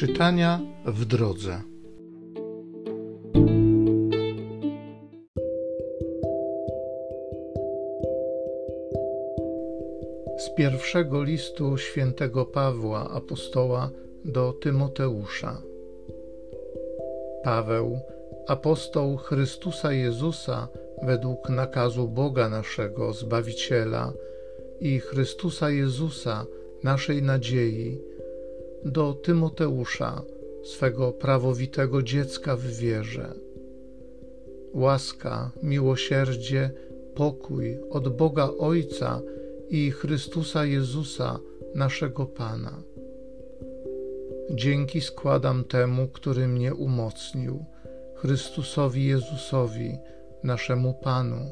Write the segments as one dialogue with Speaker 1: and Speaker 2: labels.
Speaker 1: Czytania w drodze. Z pierwszego listu świętego Pawła apostoła do Tymoteusza. Paweł, apostoł Chrystusa Jezusa według nakazu Boga naszego Zbawiciela i Chrystusa Jezusa, naszej nadziei, do Tymoteusza, swego prawowitego dziecka w wierze. Łaska, miłosierdzie, pokój od Boga Ojca i Chrystusa Jezusa, naszego Pana. Dzięki składam temu, który mnie umocnił, Chrystusowi Jezusowi, naszemu Panu,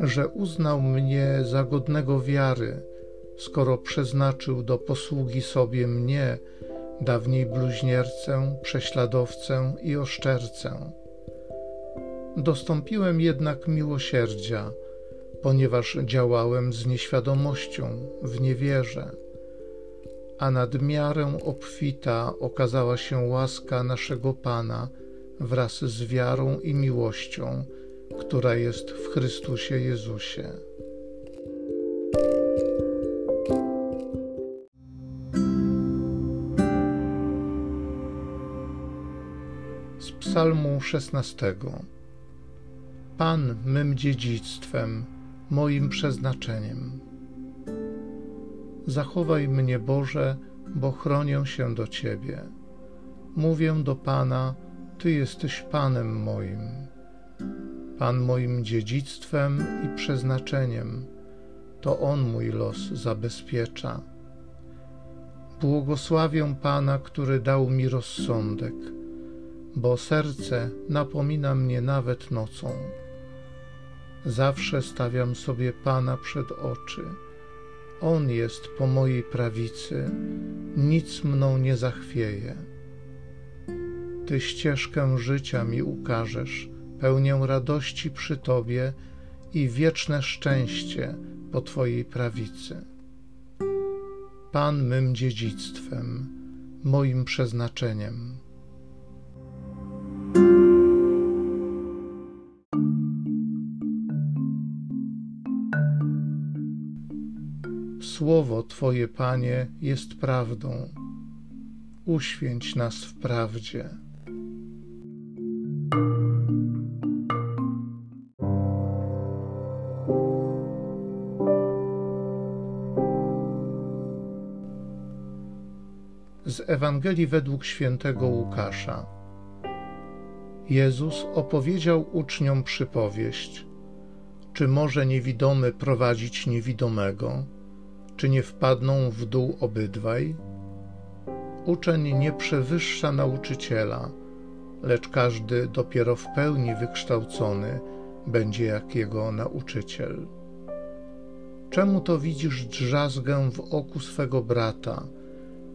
Speaker 1: że uznał mnie za godnego wiary, skoro przeznaczył do posługi sobie mnie, dawniej bluźniercę, prześladowcę i oszczercę. Dostąpiłem jednak miłosierdzia, ponieważ działałem z nieświadomością, w niewierze, a nad miarę obfita okazała się łaska naszego Pana wraz z wiarą i miłością, która jest w Chrystusie Jezusie. Psalmu 16. Pan mym dziedzictwem, moim przeznaczeniem. Zachowaj mnie, Boże, bo chronię się do Ciebie. Mówię do Pana, Ty jesteś Panem moim. Pan moim dziedzictwem i przeznaczeniem, to On mój los zabezpiecza. Błogosławię Pana, który dał mi rozsądek, bo serce napomina mnie nawet nocą. Zawsze stawiam sobie Pana przed oczy. On jest po mojej prawicy, nic mną nie zachwieje. Ty ścieżkę życia mi ukażesz, pełnię radości przy Tobie i wieczne szczęście po Twojej prawicy. Pan mym dziedzictwem, moim przeznaczeniem. Słowo Twoje, Panie, jest prawdą. Uświęć nas w prawdzie. Z Ewangelii według świętego Łukasza. Jezus opowiedział uczniom przypowieść: Czy może niewidomy prowadzić niewidomego? Czy nie wpadną w dół obydwaj? Uczeń nie przewyższa nauczyciela, lecz każdy dopiero w pełni wykształcony będzie jak jego nauczyciel. Czemu to widzisz drzazgę w oku swego brata,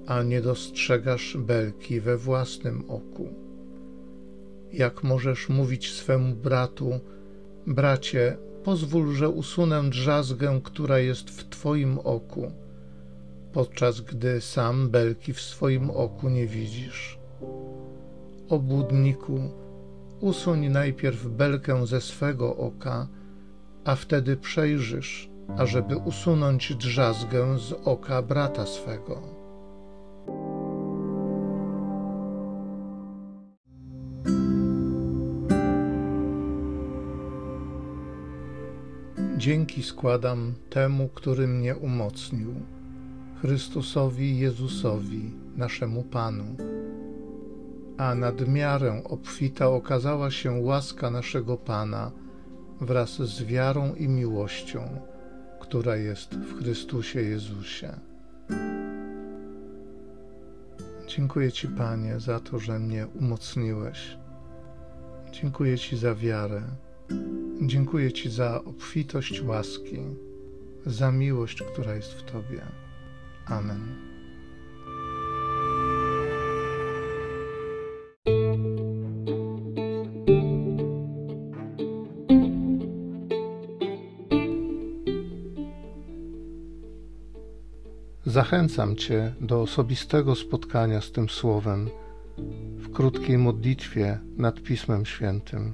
Speaker 1: a nie dostrzegasz belki we własnym oku? Jak możesz mówić swemu bratu, bracie, pozwól, że usunę drzazgę, która jest w Twoim oku, podczas gdy sam belki w swoim oku nie widzisz. Obłudniku, usuń najpierw belkę ze swego oka, a wtedy przejrzysz, ażeby usunąć drzazgę z oka brata swego. Dzięki składam temu, który mnie umocnił, Chrystusowi Jezusowi, naszemu Panu. A nad miarę obfita okazała się łaska naszego Pana wraz z wiarą i miłością, która jest w Chrystusie Jezusie. Dziękuję Ci, Panie, za to, że mnie umocniłeś. Dziękuję Ci za wiarę Dziękuję Ci za obfitość łaski, za miłość, która jest w Tobie. Amen. Zachęcam Cię do osobistego spotkania z tym Słowem w krótkiej modlitwie nad Pismem Świętym.